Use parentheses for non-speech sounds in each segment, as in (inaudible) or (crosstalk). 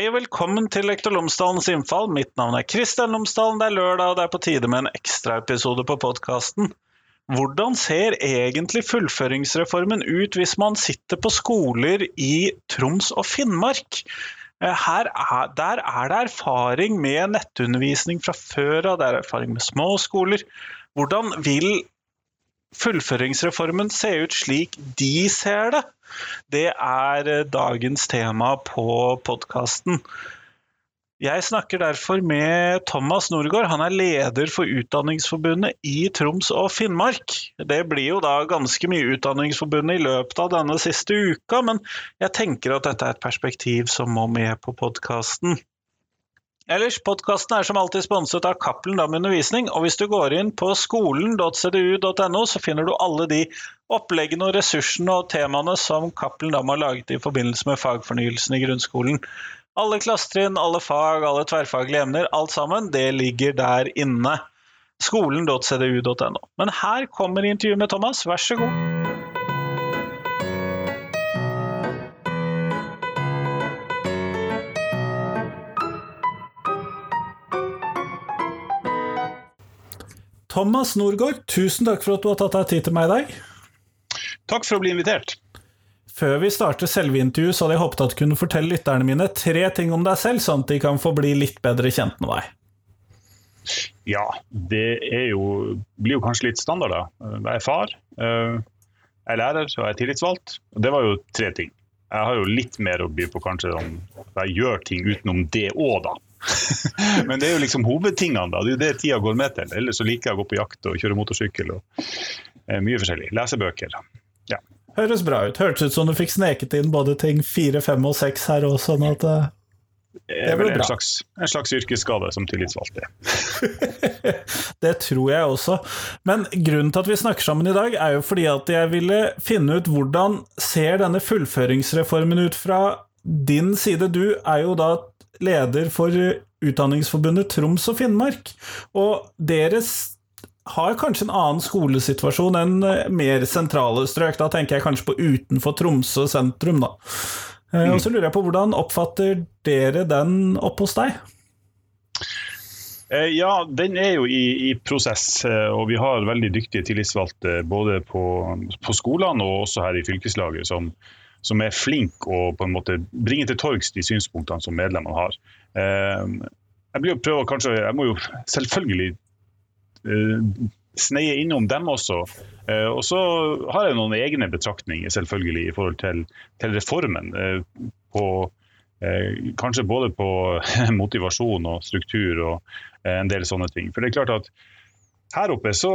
Hei og velkommen til Lektor Lomsdalens innfall. Mitt navn er Kristian Lomsdalen. Det er lørdag, og det er på tide med en ekstraepisode på podkasten. Hvordan ser egentlig fullføringsreformen ut hvis man sitter på skoler i Troms og Finnmark? Eh, er, der er det erfaring med nettundervisning fra før av, det er erfaring med små skoler. Hvordan vil fullføringsreformen se ut slik de ser det? Det er eh, dagens tema på podkasten. Jeg snakker derfor med Thomas Norgård. Han er leder for Utdanningsforbundet i Troms og Finnmark. Det blir jo da ganske mye Utdanningsforbundet i løpet av denne siste uka, men jeg tenker at dette er et perspektiv som må med på podkasten. Ellers, podkasten er som alltid sponset av Cappelen Dam Undervisning, og hvis du går inn på skolen.cdu.no, så finner du alle de oppleggene og ressursene og temaene som Cappelen Dam har laget i forbindelse med fagfornyelsen i grunnskolen. Alle klassetrinn, alle fag, alle tverrfaglige emner, alt sammen, det ligger der inne. Skolen.cdu.no. Men her kommer intervjuet med Thomas, vær så god. Thomas Norgård, tusen takk for at du har tatt deg tid til meg i dag. Takk for å bli invitert. Før vi starter selve intervjuet, så hadde jeg håpet at du kunne fortelle lytterne mine tre ting om deg selv, sånn at de kan få bli litt bedre kjent med deg. Ja, det jo, blir jo kanskje litt standard, da. Jeg er far, eh, jeg er lærer og jeg er tillitsvalgt. Det var jo tre ting. Jeg har jo litt mer å by på kanskje om jeg gjør ting utenom det òg, da. (laughs) Men det er jo liksom hovedtingene, da. Det er jo det tida går med til. Ellers så liker jeg å gå på jakt og kjøre motorsykkel og eh, mye forskjellig. Lesebøker. Ja. Høres bra ut. Hørtes ut som du fikk sneket inn både ting fire, fem og seks her òg, sånn at uh, det blir bra. En slags, en slags yrkesskade som tillitsvalgt, det. (laughs) det tror jeg også. Men grunnen til at vi snakker sammen i dag, er jo fordi at jeg ville finne ut hvordan ser denne fullføringsreformen ut fra din side. Du er jo da leder for Utdanningsforbundet Troms og Finnmark. Og deres har kanskje en annen skolesituasjon enn eh, mer sentrale strøk. Da tenker jeg kanskje på utenfor Tromsø sentrum, da. Eh, og så lurer jeg på hvordan oppfatter dere den opp hos deg? Eh, ja, den er jo i, i, prosess, og vi har veldig dyktige tillitsvalgte både på, på skolene og også her i fylkeslaget som, som er flink å på en måte bringe til torgs de synspunktene som medlemmene har. Ehm, jeg, blir prøve, kanskje, jeg må jo selvfølgelig eh, sneie innom dem også. Eh, og så har jeg noen egne betraktninger selvfølgelig i forhold til, til reformen. Eh, på, kanskje både på (laughs) motivasjon og struktur og en del sånne ting. For det er klart at her oppe så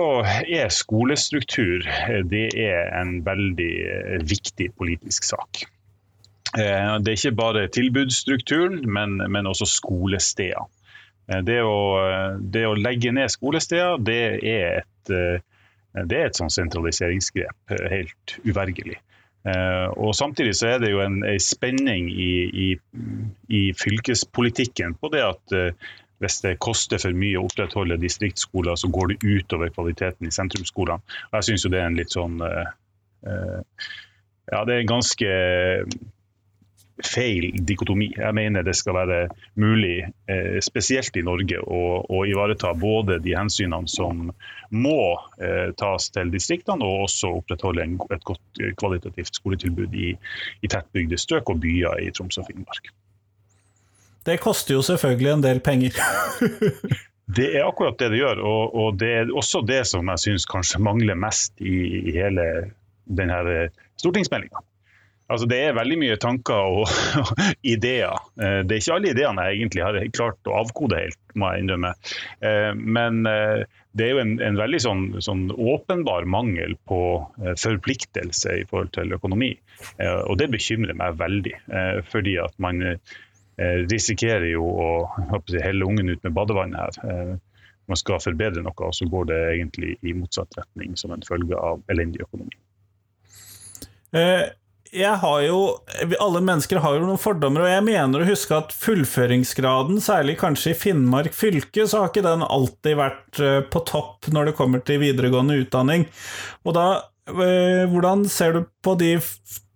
er skolestruktur det er en veldig eh, viktig politisk sak. Eh, det er ikke bare tilbudsstrukturen, men, men også skolesteder. Eh, det å, det å, legge ned skolesteder, det er et, det er et sånn sentraliseringsgrep. Helt uvergelig. Og Samtidig så er det jo en, en spenning i, i, i, fylkespolitikken på det at hvis det koster for mye å opprettholde distriktsskoler, så går det utover kvaliteten i sentrumsskolene. Jeg syns det er en litt sånn uh, uh, Ja, det er en ganske feil dikotomi. Jeg mener det skal være mulig, spesielt i Norge, å, å, ivareta både de hensynene som må tas til distriktene, og også opprettholde et godt kvalitativt skoletilbud i, i tettbygde strøk og byer i Troms og Finnmark. Det koster jo selvfølgelig en del penger. (laughs) det er akkurat det det gjør, og, og det er også det som jeg syns kanskje mangler mest i, i hele denne eh, stortingsmeldinga. Altså, det er veldig mye tanker (laughs) og, ideer. Eh, det er ikke alle ideene jeg egentlig har klart å avkode helt, må jeg innrømme. Eh, men det er jo en, en veldig sånn, sånn, åpenbar mangel på forpliktelse i forhold til økonomi. Og det bekymrer meg veldig. Fordi at man risikerer jo å si, helle ungen ut med badevannet her. Eh, man skal forbedre noe, og så går det egentlig i motsatt retning som en følge av elendig økonomi. Eh, jeg har jo, Alle mennesker har jo noen fordommer, og jeg mener å huske at fullføringsgraden, særlig kanskje i Finnmark fylke, så har ikke den alltid vært på topp når det kommer til videregående utdanning. Og da, Hvordan ser du på de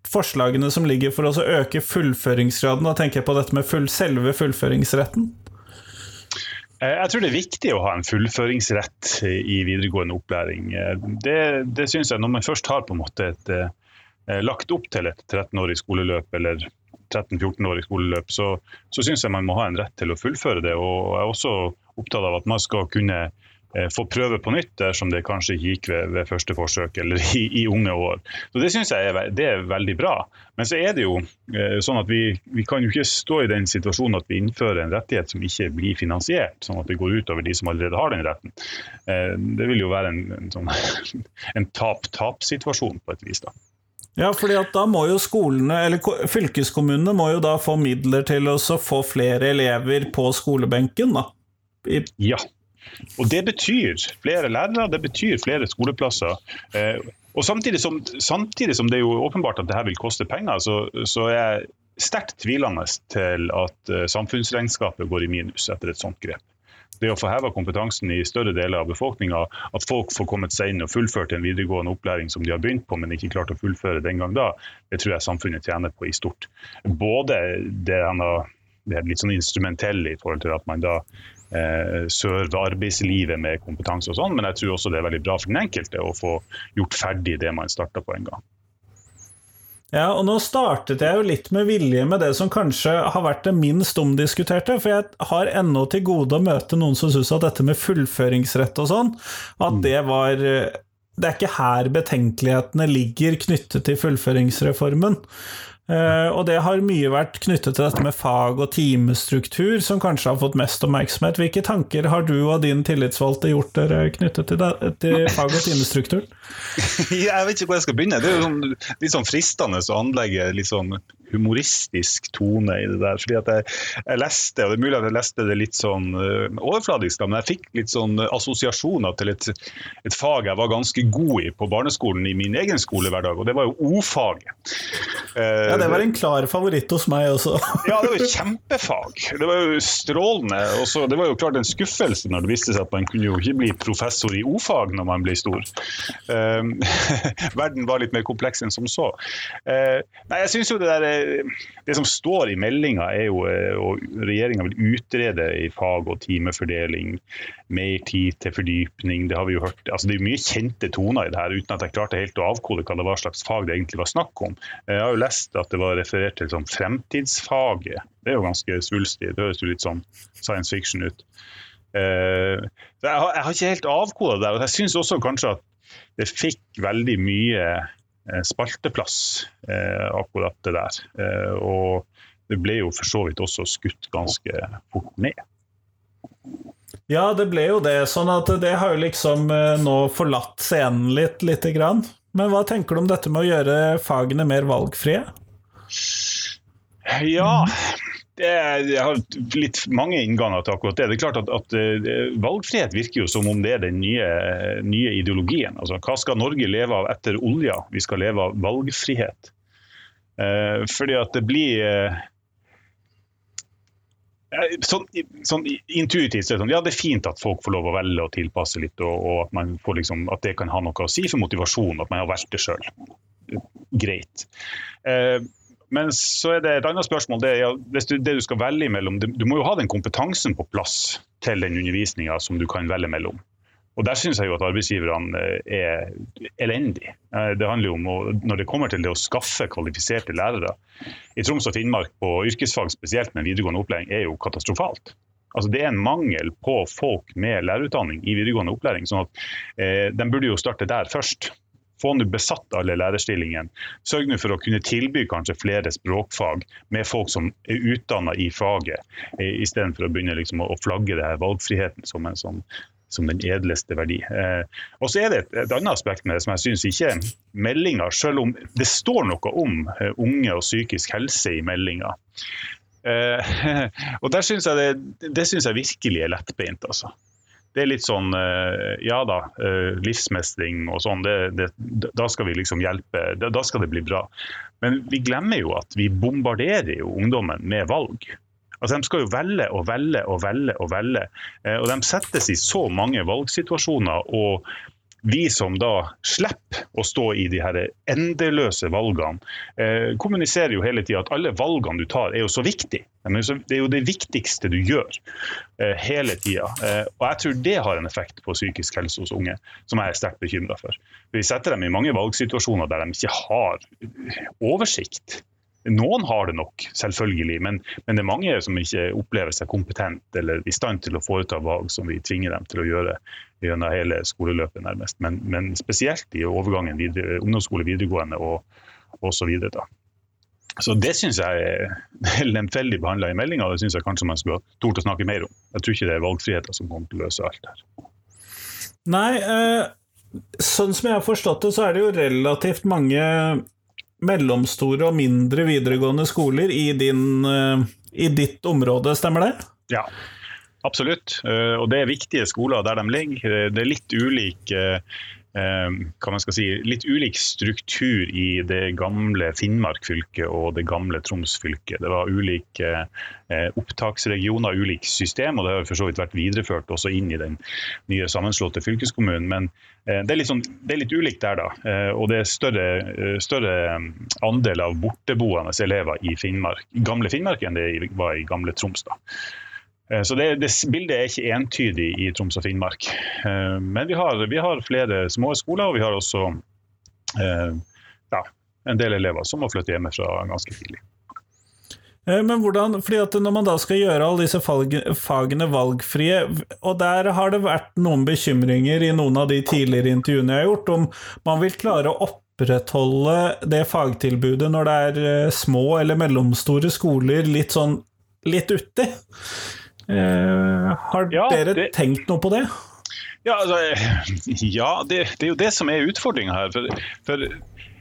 forslagene som ligger for å øke fullføringsgraden? Da tenker jeg på dette med full, selve fullføringsretten. Eh, jeg tror det er viktig å ha en fullføringsrett i videregående opplæring. Eh, det, det synes jeg Når man først har på en måte et, eh, lagt opp til et 13-årig skoleløp eller 13-14-årig skoleløp, så, så syns jeg man må ha en rett til å fullføre det. Og jeg er også opptatt av at man skal kunne få prøve på nytt dersom det kanskje ikke gikk ved, ved første forsøk eller i, i, unge år. Så Det syns jeg er, det er veldig bra. Men så er det jo eh, sånn at vi, vi, kan jo ikke stå i den situasjonen at vi innfører en rettighet som ikke blir finansiert, sånn at det går utover de som allerede har den retten. Eh, det vil jo være en, en, sånn, (laughs) en tap-tap-situasjon på et vis. da. Ja, fordi at da må jo skolene, eller fylkeskommunene må jo da få midler til å få flere elever på skolebenken, da. I ja, og Det betyr flere lærere, det betyr flere skoleplasser. Eh, og samtidig som, samtidig som, det er jo åpenbart at dette vil koste penger, så, så er jeg sterkt tvilende til at uh, samfunnsregnskapet går i minus etter et sånt grep. Det å få heva kompetansen i større deler av befolkninga, at folk får kommet seg inn og fullført en videregående opplæring som de har begynt på, men ikke klart å fullføre den gang da, det tror jeg samfunnet tjener på i stort. Både det, det er litt sånn instrumentelle i forhold til at man da eh, serve arbeidslivet med kompetanse og sånn, men jeg tror også det er veldig bra for den enkelte å få gjort ferdig det man starta på en gang. Ja, og nå startet jeg jo litt med vilje med det som kanskje har vært det minst omdiskuterte, for jeg har ennå til gode å møte noen som syns at dette med fullføringsrett og sånn, at mm. det var Det er ikke her betenkelighetene ligger knyttet til fullføringsreformen. Uh, og det har mye vært knyttet til dette med fag- og timestruktur, som kanskje har fått mest oppmerksomhet. Hvilke tanker har du og din tillitsvalgte gjort dere knyttet til, det, til fag- og timestruktur? (laughs) jeg vet ikke hvor jeg skal begynne. Det er jo sånn, litt sånn fristende å anlegge litt sånn humoristisk tone i det der. fordi at jeg, jeg, leste, og det er mulig at jeg leste det litt sånn uh, overfladisk, men jeg fikk litt sånn assosiasjoner til et, et, fag jeg var ganske god i på barneskolen i min egen skolehverdag, og det var jo O-faget. Uh, ja, det var en klar favoritt hos meg også. (laughs) ja, det var jo kjempefag. Det var jo strålende. og så Det var jo klart en skuffelse når det viste seg at man kunne jo ikke bli professor i O-fag når man ble stor. (laughs) Verden var litt mer kompleks enn som så. nei, jeg synes jo det der det som står i meldinga, er jo at eh, regjeringa vil utrede i fag- og timefordeling, mer tid til fordypning. Det har vi jo hørt. Altså, det er mye kjente toner i det her, uten at jeg klarte helt å avkode hva det var slags fag det egentlig var snakk om. Jeg har jo lest at det var referert til som fremtidsfaget. Det er jo ganske svulstig. Det høres jo litt sånn science fiction ut. Jeg, har, ikke helt avkoda det. Jeg syns også kanskje at det fikk veldig mye Eh, spalteplass, eh, akkurat det der. Eh, og det ble jo for så vidt også skutt ganske fort ned. Ja, det ble jo det. Sånn at det har jo liksom nå forlatt scenen litt, lite grann. Men hva tenker du om dette med å gjøre fagene mer valgfrie? Ja, det, har litt mange innganger til akkurat det. Det er klart at, at uh, Valgfrihet virker jo som om det er den nye, nye, ideologien. Altså, Hva skal Norge leve av etter olja? Vi skal leve av valgfrihet. Eh, fordi at det blir uh, Sånn, sånn, intuitivt så er det sånn, ja, det er fint at folk får lov å velge og tilpasse litt, og, og at, liksom, at, det kan ha noe å si for motivasjon, at man har valgt det sjøl. Greit. Eh, men så er det et annet spørsmål. Det, ja, du, det du skal velge mellom, du, du, må jo ha den kompetansen på plass til den undervisninga som du kan velge mellom. Og Der syns jeg jo at arbeidsgiverne eh, er elendige. Eh, det handler jo om å, Når det kommer til det å skaffe kvalifiserte lærere i Troms og Finnmark på yrkesfag spesielt med videregående opplæring, er jo katastrofalt. Altså Det er en mangel på folk med lærerutdanning i videregående opplæring. sånn at eh, De burde jo starte der først. Få nå besatt alle lærerstillingene. Sørg nå for å kunne tilby kanskje flere språkfag med folk som er utdanna i faget, istedenfor å begynne liksom å flagge det her valgfriheten som, en, sånn som den edleste verdi. Eh, og så er det et, et, annet aspekt med det som jeg syns ikke meldinga, selv om det står noe om eh, unge og psykisk helse i meldinga. Eh, (laughs) og der synes jeg det, det synes jeg virkelig er lettbeint. altså det er litt sånn eh, Ja da, eh, livsmestring og sånn, det, det, da skal vi liksom hjelpe. Da skal det bli bra. Men vi glemmer jo at vi bombarderer jo ungdommen med valg. Altså, De skal jo velge og velge og velge og velge. Eh, og de settes i så mange valgsituasjoner. og vi som da slipper å stå i de her endeløse valgene, eh, kommuniserer jo hele tida at alle valgene du tar, er jo så viktige. Det er jo det viktigste du gjør eh, hele tida. Eh, og jeg tror det har en effekt på psykisk helse hos unge, som jeg er sterkt bekymra for. Vi setter dem i mange valgsituasjoner der de ikke har oversikt. Noen har det nok, selvfølgelig, men, men, det er mange som ikke opplever seg kompetent eller i stand til å foreta valg som vi tvinger dem til å gjøre gjennom hele skoleløpet, nærmest. Men, men spesielt i overgangen videre, ungdomsskole, videregående og osv. Så, så det syns jeg er lemfeldig behandla i meldinga, og det syns jeg kanskje man skulle ha tort å snakke mer om. Jeg tror ikke det er valgfriheten som kommer til å løse alt her. Nei, øh, sånn som jeg har forstått det, så er det jo relativt mange mellomstore og mindre videregående skoler i, din, eh, i ditt område, stemmer det? Ja, absolutt. Eh, og det er viktige skoler der de ligger. Det er litt ulik hva man skal si, litt ulik struktur i det gamle Finnmark fylke og det gamle Troms fylke. Det var ulike opptaksregioner, ulike system, og det har for så vidt vært videreført også inn i den nye sammenslåtte fylkeskommunen. Men Eh, det er, sånn, det er, litt ulikt der, da. Eh, og det er større, eh, større andel av borteboende elever i Finnmark, gamle Finnmark enn det var i gamle Troms. da. Så det, det, Bildet er ikke entydig i Troms og Finnmark. Men vi har, vi har flere små skoler, og vi har også ja, en del elever som må flytte hjemmefra ganske tidlig. Eh, men hvordan, fordi at Når man da skal gjøre alle disse fagene valgfrie, og der har det vært noen bekymringer i noen av de tidligere intervjuene jeg har gjort, om man vil klare å opprettholde det fagtilbudet når det er eh, små eller mellomstore skoler litt sånn litt uti. Eh, har ja, dere det... tenkt noe på det? Ja, altså, (laughs) ja det, det, er jo det som er utfordringa her. For, for,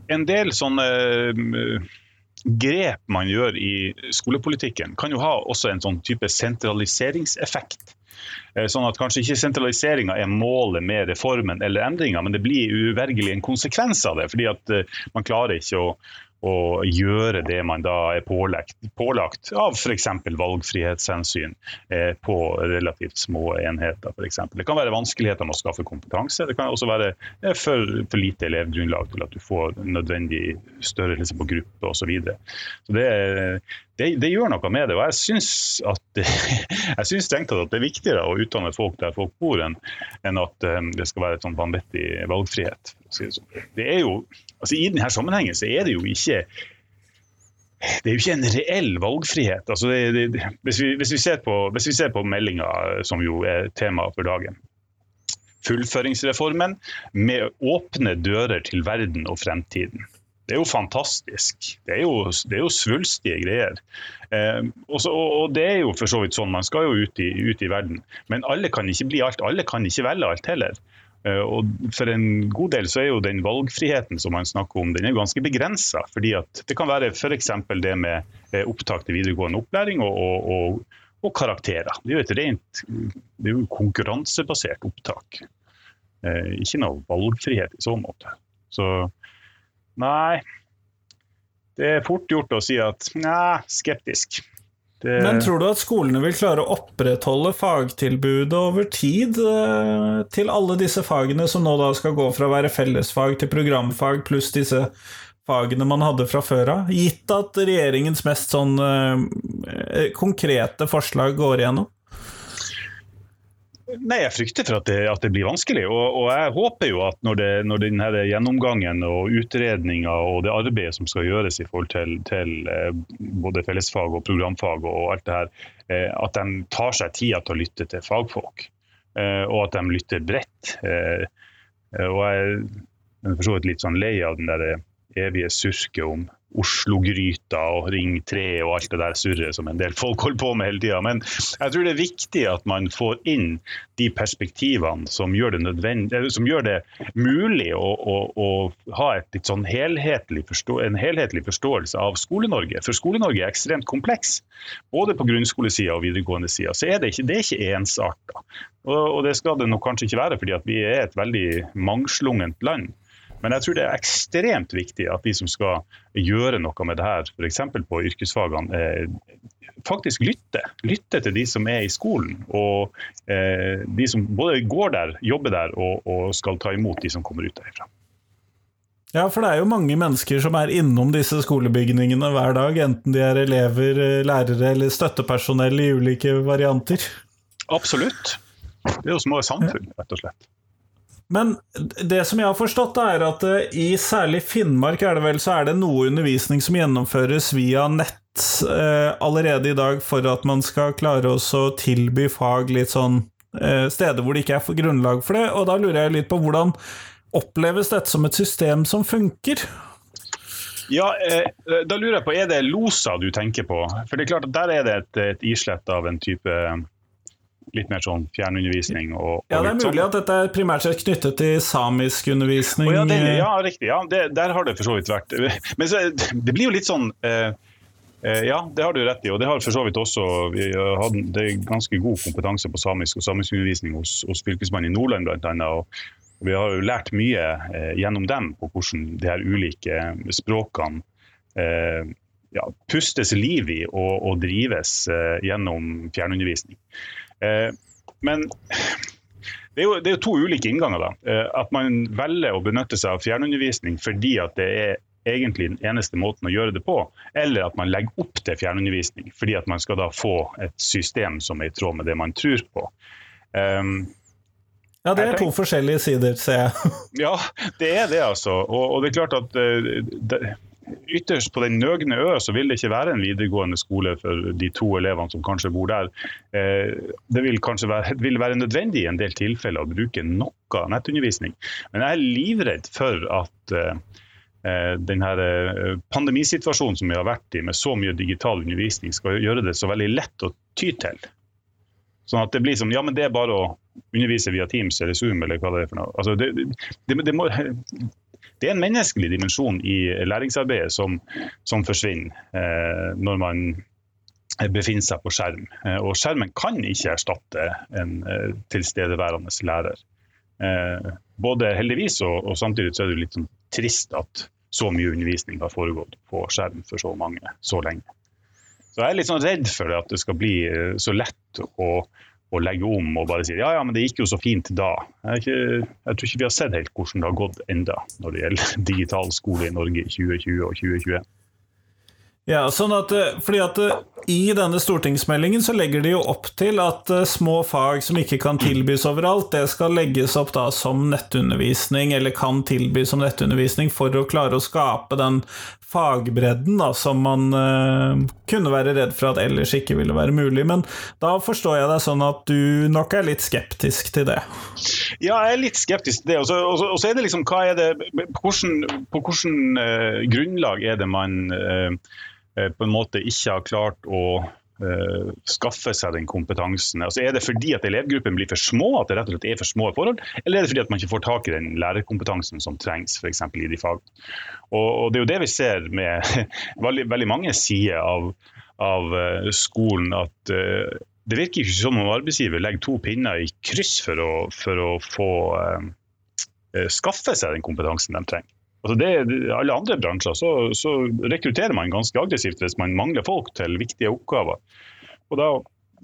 en del sånne grep man gjør i skolepolitikken, kan jo ha også en sånn type sentraliseringseffekt. Eh, sånn at kanskje ikke sentraliseringa er målet med reformen eller endringa, men det blir uvergelig en konsekvens av det. fordi at eh, man klarer ikke å å gjøre det man da er pålagt, pålagt av f.eks. valgfrihetshensyn eh, på relativt små enheter. For eksempel. det kan være vanskeligheter med å skaffe kompetanse. Det kan også være eh, for, for, lite elevgrunnlag til at du får nødvendig størrelse på gruppe osv. Så, videre. så det, det, det, gjør noe med det. og Jeg syns, at (laughs) strengt tatt at det er viktigere å utdanne folk der folk bor, enn, enn at um, det skal være et sånn vanvittig valgfrihet. Sånn. Det er jo altså I denne sammenhengen så er det jo ikke det er jo ikke en reell valgfrihet. Altså det, det, hvis, vi, hvis, vi, ser på, hvis på meldinga, som jo er tema for dagen. Fullføringsreformen med åpne dører til verden og fremtiden. Det er jo fantastisk. Det er jo, det er jo svulstige greier. Eh, også, og, og, det er jo for så vidt sånn, man skal jo ut i, ut i verden. Men alle kan ikke bli alt. Alle kan ikke velge alt heller. Eh, og for en god del så er jo den valgfriheten som man snakker om, den er ganske begrensa. fordi at det kan være f.eks. det med eh, opptak til videregående opplæring og, og, og, karakterer. Det er jo et rent det er jo konkurransebasert opptak. Eh, ikke noe valgfrihet i så måte. Så nei. Det er fort gjort å si at nei, skeptisk. Det... Men tror du at skolene vil klare å opprettholde fagtilbudet over tid eh, til alle disse fagene som nå da skal gå fra å være fellesfag til programfag, pluss disse fagene man hadde fra før av, gitt at regjeringens mest sånn eh, konkrete forslag går igjennom? Nei, Jeg frykter for at det, at det blir vanskelig. Og, og, jeg håper jo at når, det, når denne gjennomgangen og utredninga og det arbeidet som skal gjøres i forhold til, til eh, både fellesfag og programfag og alt det her, eh, at de tar seg tida til å lytte til fagfolk. Eh, og at de lytter bredt. Og jeg er for så vidt litt sånn lei av den der evige surket om Oslo-gryta og Ring 3 og alt det der surret som en del folk holder på med hele tida. Men jeg tror det er viktig at man får inn de perspektivene som gjør det, som gjør det mulig å, å, å ha sånn helhetlig en helhetlig forståelse av Skole-Norge. For Skole-Norge er ekstremt kompleks. Både på grunnskolesida og videregående sida. Så er det ikke, er ikke ensarta. Og, og det skal det nok kanskje ikke være, fordi vi er et veldig mangslungent land. Men jeg tror det er ekstremt viktig at de som skal gjøre noe med det her, f.eks. på yrkesfagene, eh, faktisk lytter. Lytter til de som er i skolen. Og eh, de som både går der, jobber der og, og skal ta imot de som kommer ut derifra. Ja, for det er jo mange mennesker som er innom disse skolebygningene hver dag, enten de er elever, lærere eller støttepersonell i ulike varianter. Absolutt. Det er jo små samfunn, rett og slett. Men det som jeg har forstått, er at eh, i særlig Finnmark er det vel, så er det noe undervisning som gjennomføres via nett eh, allerede i dag, for at man skal klare å tilby fag litt sånn eh, steder hvor det ikke er grunnlag for det. Og da lurer jeg litt på hvordan oppleves dette som et system som funker? Ja, eh, da lurer jeg på, Er det LOSA du tenker på? For det er klart at Der er det et, et islett av en type litt mer sånn fjernundervisning. Og, ja, det er mulig at dette er primært sett knyttet til samisk undervisning? ja, det, ja, riktig. Ja, det, der har det for så vidt vært. Men så, det blir jo litt sånn eh, eh ja, det har du rett i. Og det har for så vidt også Vi har hatt det er ganske god kompetanse på samisk og samiskundervisning hos, hos Fylkesmannen i Nordland bl.a. annet. og vi har jo lært mye eh, gjennom dem på hvordan de her ulike språkene eh, ja, pustes liv i og, og drives eh, gjennom fjernundervisning. Eh, men det er, jo, det er, jo, to ulike innganger. da. Eh, at man velger å benytte seg av fjernundervisning fordi at det er egentlig den eneste måten å gjøre det på, eller at man legger opp til fjernundervisning fordi at man skal da få et system som er i tråd med det man tror på. Um, ja, det er to forskjellige sider, ser jeg. ja, det er det, altså. Og, og det er klart at uh, det, ytterst på den nøgne ø så vil det ikke være en videregående skole for de to elevene som kanskje bor der. Eh, det vil kanskje være, vil være nødvendig i en del tilfeller å bruke noe nettundervisning. Men jeg er livredd for at eh, eh, denne pandemisituasjonen som vi har vært i, med så mye digital undervisning, skal gjøre det så veldig lett å ty til. Sånn at det blir som ja, men det er bare å undervise via Teams eller Zoom eller hva det er for noe. Altså, det, det, det må, det er en menneskelig dimensjon i læringsarbeidet som, som forsvinner eh, når man befinner seg på skjerm. Eh, og skjermen kan ikke erstatte en eh, tilstedeværende lærer. Eh, både heldigvis og, og, samtidig så er det litt sånn trist at så mye undervisning har foregått på skjerm for så mange så lenge. Så jeg er litt sånn redd for det at det skal bli eh, så lett å å legge om og bare si ja, ja, men det gikk jo så fint da. Jeg, ikke, jeg tror ikke vi har sett helt hvordan det har gått enda når det gjelder (laughs) digital skole i Norge i 2020 og 2021. Ja, sånn at, eh, fordi at eh, I denne stortingsmeldingen så legger de jo opp til at uh, små fag som ikke kan tilbys overalt, det skal legges opp da som nettundervisning, eller kan tilbys som nettundervisning, for å klare å skape den fagbredden da, som man uh, kunne være redd for at ellers ikke ville være mulig. Men da forstår jeg deg sånn at du nok er litt skeptisk til det? Ja, jeg er litt skeptisk til det. Og så, er det liksom, hva er det, På hvordan uh, grunnlag er det man på en måte ikke har klart å uh, skaffe seg den kompetansen? Altså, er det fordi at elevgruppen blir for små, at det rett og slett er for små forhold, eller er det fordi at man ikke får tak i den lærerkompetansen som trengs f.eks. i de fagene? Og, og, Det er jo det vi ser med (laughs) veldig, veldig mange sider av, av uh, skolen. at uh, det virker ikke som om arbeidsgiver legger to pinner i kryss for å, for å få skaffe seg den kompetansen de trenger. Altså det, alle andre bransjer så, så, rekrutterer man ganske aggressivt hvis man mangler folk til viktige oppgaver. Og Da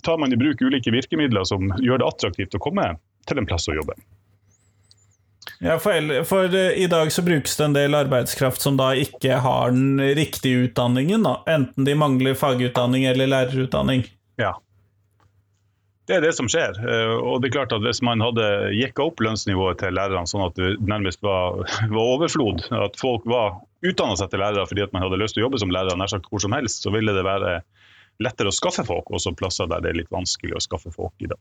tar man i bruk ulike virkemidler som gjør det attraktivt å komme til en plass å jobbe. Ja, for, for, eh, i dag så brukes det en del arbeidskraft som da ikke har den riktige utdanningen, da. Enten de mangler fagutdanning eller lærerutdanning. Ja, det er det som skjer. Eh, og det er klart at Hvis man hadde jekka opp lønnsnivået til lærerne sånn at det nærmest var, var overflod, at folk var utdanna seg til lærere fordi at man hadde lyst til å jobbe som lærer nær sagt hvor som helst, så ville det være lettere å skaffe folk, også plasser der det er litt vanskelig å skaffe folk i dag.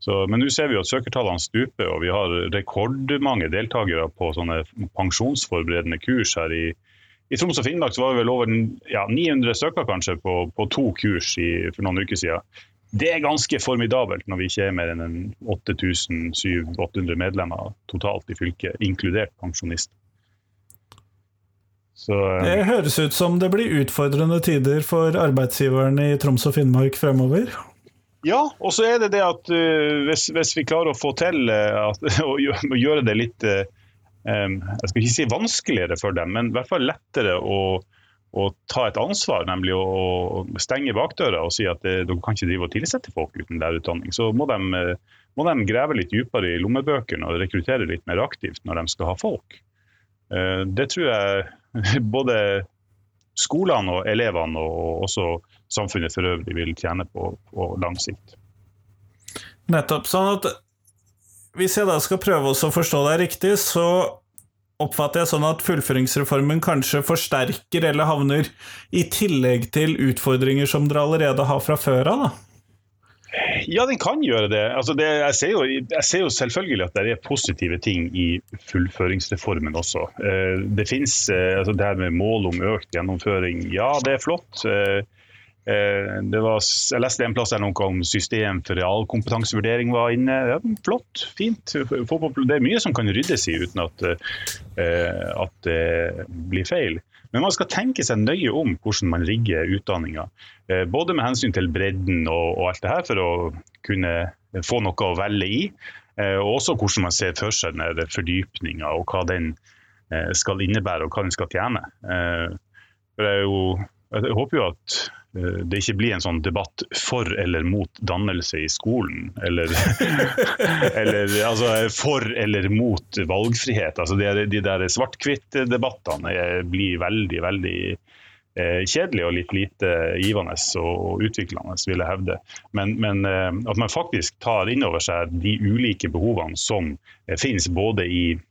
Så, men nå ser vi at søkertallene stuper, og vi har rekordmange deltakere på sånne pensjonsforberedende kurs her i, i Troms og Finnmark var det vel over ja, 900 søkere kanskje på, på to kurs i, for noen uker siden det er ganske formidabelt når vi ikke er mer enn 8700-800 medlemmer totalt i fylket, inkludert pensjonister. Så, eh, det høres ut som det blir utfordrende tider for arbeidsgiverne i Troms og Finnmark fremover? Ja, og så er det det at uh, hvis, hvis, vi klarer å få til uh, at, (laughs) å gjøre det litt uh, jeg skal ikke si vanskeligere for dem, men i hvert fall lettere å, å ta et ansvar, nemlig å stenge bakdøra og si at det, dere kan ikke drive og tilsette folk uten lærerutdanning. Så må de, må de, grave litt dypere i lommebøkene og rekruttere litt mer aktivt når de skal ha folk. Det tror jeg (laughs) både skolene og elevene og også samfunnet for øvrig vil tjene på på lang sikt. Nettopp. Sånn at hvis jeg da skal prøve å forstå deg riktig, så oppfatter jeg sånn at fullføringsreformen kanskje forsterker eller havner i tillegg til utfordringer som dere allerede har fra før av? da? Ja, den kan gjøre det. Altså det jeg, ser jo, jeg, ser jo, selvfølgelig at det er positive ting i fullføringsreformen også. Eh, det finnes eh, altså det her med mål om økt gjennomføring. Ja, det er flott. Eh, var, jeg leste en plass der noe om system for realkompetansevurdering var inne. Ja, flott, fint. Det er mye som kan ryddes i uten at, at det blir feil. Men man skal tenke seg nøye om hvordan man rigger utdanninga. Eh, både med hensyn til bredden og, og, alt det her, for å kunne få noe å velge i. Eh, og også hvordan man ser for seg fordypninga og hva den eh, skal innebære og hva den skal tjene. For det er jo, jeg håper jo at det ikke blir en sånn debatt for eller mot dannelse i skolen. Eller, (laughs) eller altså, for eller mot valgfrihet. Altså, de, de der svart-hvitt-debattene blir veldig, veldig eh, kjedelig og litt lite givende og utviklende, vil jeg hevde. Men, men eh, at man faktisk tar inn over seg de ulike behovene som eh, finnes både i Eh,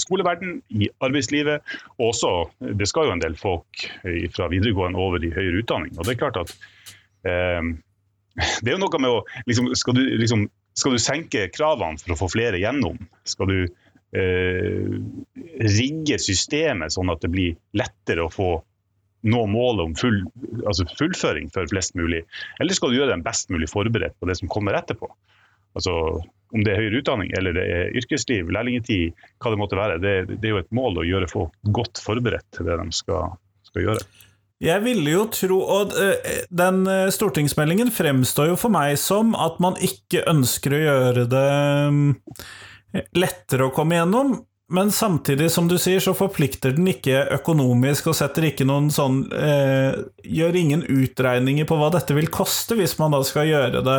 skoleverden, i arbeidslivet. Og også, det skal jo en del folk eh, fra videregående over i høyere utdanning. Og det er klart at eh, (laughs) det er jo noe med å liksom, skal, du, liksom, skal, du, senke kravene for å få flere gjennom? Skal du eh, rigge systemet sånn at det blir lettere å få nå målet om full, altså fullføring for flest mulig? Eller skal du gjøre dem best mulig forberedt på det som kommer etterpå? Altså, om det er høyere utdanning eller det er yrkesliv, lærlingetid, hva det måtte være. Det, det, er jo et mål å gjøre folk godt forberedt til det de skal, skal gjøre. Jeg ville jo tro Og eh, den eh, stortingsmeldingen fremstår jo for meg som at man ikke ønsker å gjøre det eh, lettere å komme gjennom, men samtidig, som du sier, så forplikter den ikke økonomisk og setter ikke noen sånn eh, Gjør ingen utregninger på hva dette vil koste, hvis man da skal gjøre det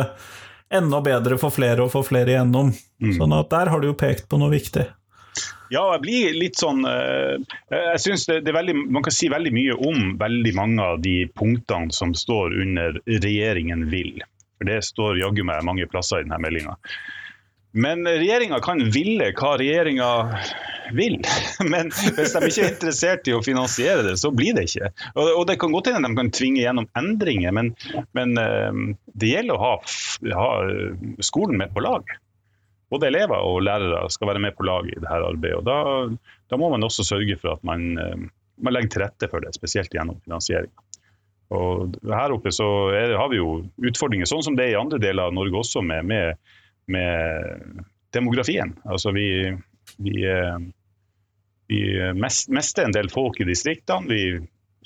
enda bedre for flere å få flere igjennom. Mm. Sånn at der har du jo pekt på noe viktig. Ja, jeg blir litt sånn eh, Jeg synes det, det, er veldig, Man kan si veldig mye om veldig mange av de punktene som står under 'regjeringen vil'. For Det står jaggu meg mange plasser i denne meldinga. Men regjeringa kan ville hva regjeringa vil. (laughs) Men hvis de ikke er interessert i å finansiere det, så blir det ikke. Og, det kan godt hende de kan tvinge gjennom endringer, men, men eh, det gjelder å ha, ha, skolen med på lag. Både elever og lærere skal være med på lag i dette arbeidet. og Da, da må man også sørge for at man, eh, man, legger til rette for det, spesielt gjennom finansiering. Og her oppe så er, har vi jo utfordringer, sånn som det er i andre deler av Norge også, med, med med demografien. Altså vi, vi, eh, vi mister en del folk i distriktene. Vi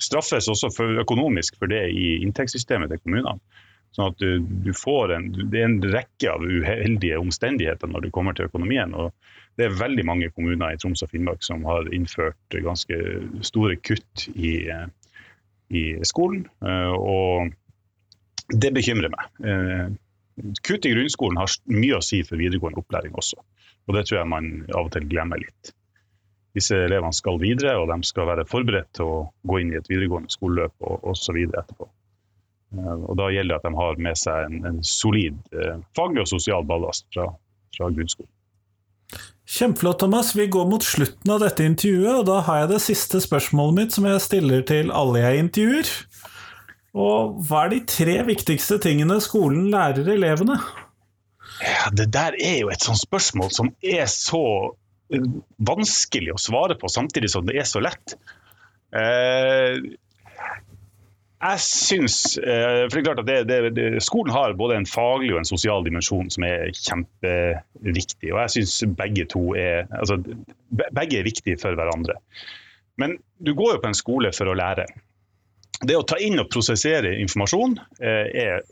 straffes også for økonomisk for det i inntektssystemet til kommunene. Sånn at du, du får en, Det er en rekke av uheldige omstendigheter når det kommer til økonomien. og Det er veldig mange kommuner i Troms og Finnmark som har innført ganske store kutt i, i skolen. Eh, og det bekymrer meg kutt i grunnskolen har mye å si for videregående opplæring også. Og det tror jeg man av og til glemmer litt. Disse elevene skal videre, og de skal være forberedt til å gå inn i et videregående skoleløp og osv. etterpå. Eh, og Da gjelder det at de har med seg en, en solid eh, faglig og sosial ballast fra, fra grunnskolen. Kjempeflott, Thomas. Vi går mot slutten av dette intervjuet, og da har jeg det siste spørsmålet mitt som jeg stiller til alle jeg intervjuer. Og hva er de tre viktigste tingene skolen lærer elevene? Ja, det der er jo et sånt spørsmål som er så eh, vanskelig å svare på, samtidig som det er så lett. Eh, jeg syns eh, For det er klart at det, det, det, skolen har både en faglig og en sosial dimensjon som er kjempeviktig. Og jeg syns begge to er altså, begge er viktige for hverandre. Men du går jo på en skole for å lære det å ta inn og prosessere informasjon eh, er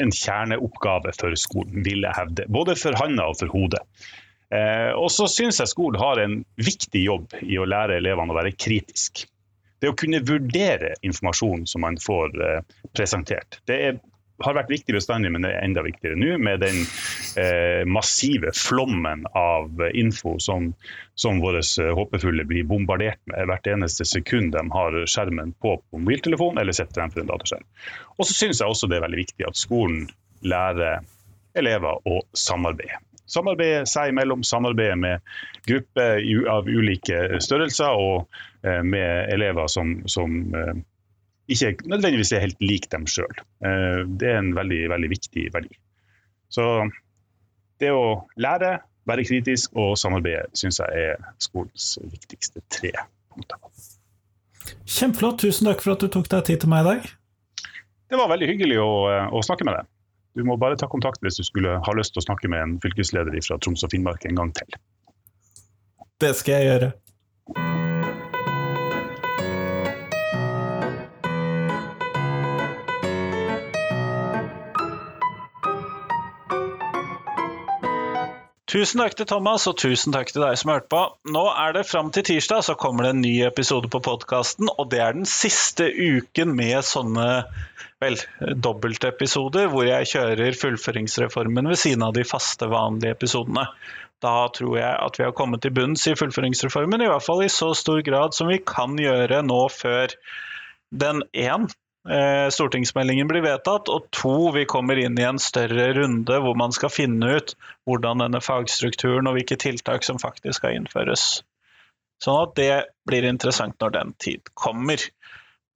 en kjerneoppgave for skolen, vil jeg hevde. Både for handa og for hodet. Eh, og så syns jeg skolen har en viktig jobb i å lære elevene å være kritisk. Det å kunne vurdere informasjon som man får eh, presentert. Det er, har vært viktig bestandig, men det er enda viktigere nå med den eh, massive flommen av info som, som våre eh, håpefulle blir bombardert med hvert eneste sekund de har skjermen på på mobiltelefon eller setter dem for en dataskjerm. Og så syns jeg også det er veldig viktig at skolen lærer elever å samarbeide. Samarbeide seg imellom, samarbeide med grupper av ulike størrelser og eh, med elever som, som eh, ikke nødvendigvis er helt lik dem sjøl. Eh, det er en veldig, veldig viktig verdi. Så det å lære, være kritisk og samarbeide syns jeg er skolens viktigste tre punkter. Kjempeflott. Tusen takk for at du tok deg tid til meg i dag. Det var veldig hyggelig å, å snakke med deg. Du må bare ta kontakt hvis du skulle ha lyst til å snakke med en fylkesleder fra Troms og Finnmark en gang til. Det skal jeg gjøre. Tusen takk til Thomas, og tusen takk til deg som hørte på. Nå er det fram til tirsdag, så kommer det en ny episode på podkasten. Og det er den siste uken med sånne vel, dobbeltepisoder hvor jeg kjører fullføringsreformen ved siden av de faste, vanlige episodene. Da tror jeg at vi har kommet til bunns i fullføringsreformen, i hvert fall i så stor grad som vi kan gjøre nå før den én stortingsmeldingen blir vedtatt, og to, vi kommer inn i en større runde hvor man skal finne ut hvordan denne fagstrukturen og hvilke tiltak som faktisk skal innføres. Sånn at det blir interessant når den tid kommer.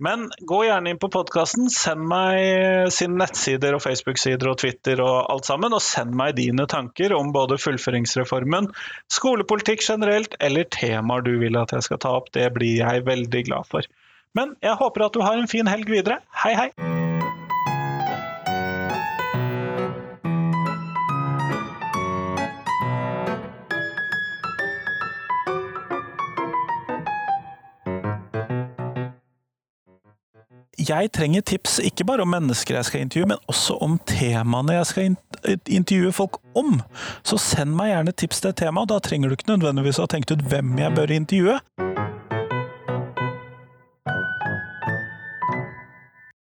Men gå gjerne inn på podkasten, send meg sine nettsider og Facebook-sider og Twitter og alt sammen, og send meg dine tanker om både fullføringsreformen, skolepolitikk generelt eller temaer du vil at jeg skal ta opp. Det blir jeg veldig glad for. Men jeg håper at du har en fin helg videre. Hei, hei! jeg trenger tips ikke bare om mennesker jeg skal intervjue, men også om temaene jeg skal intervjue folk om. Så send meg gjerne tips til et tema, da trenger du ikke nødvendigvis ha tenkt ut hvem jeg bør intervjue.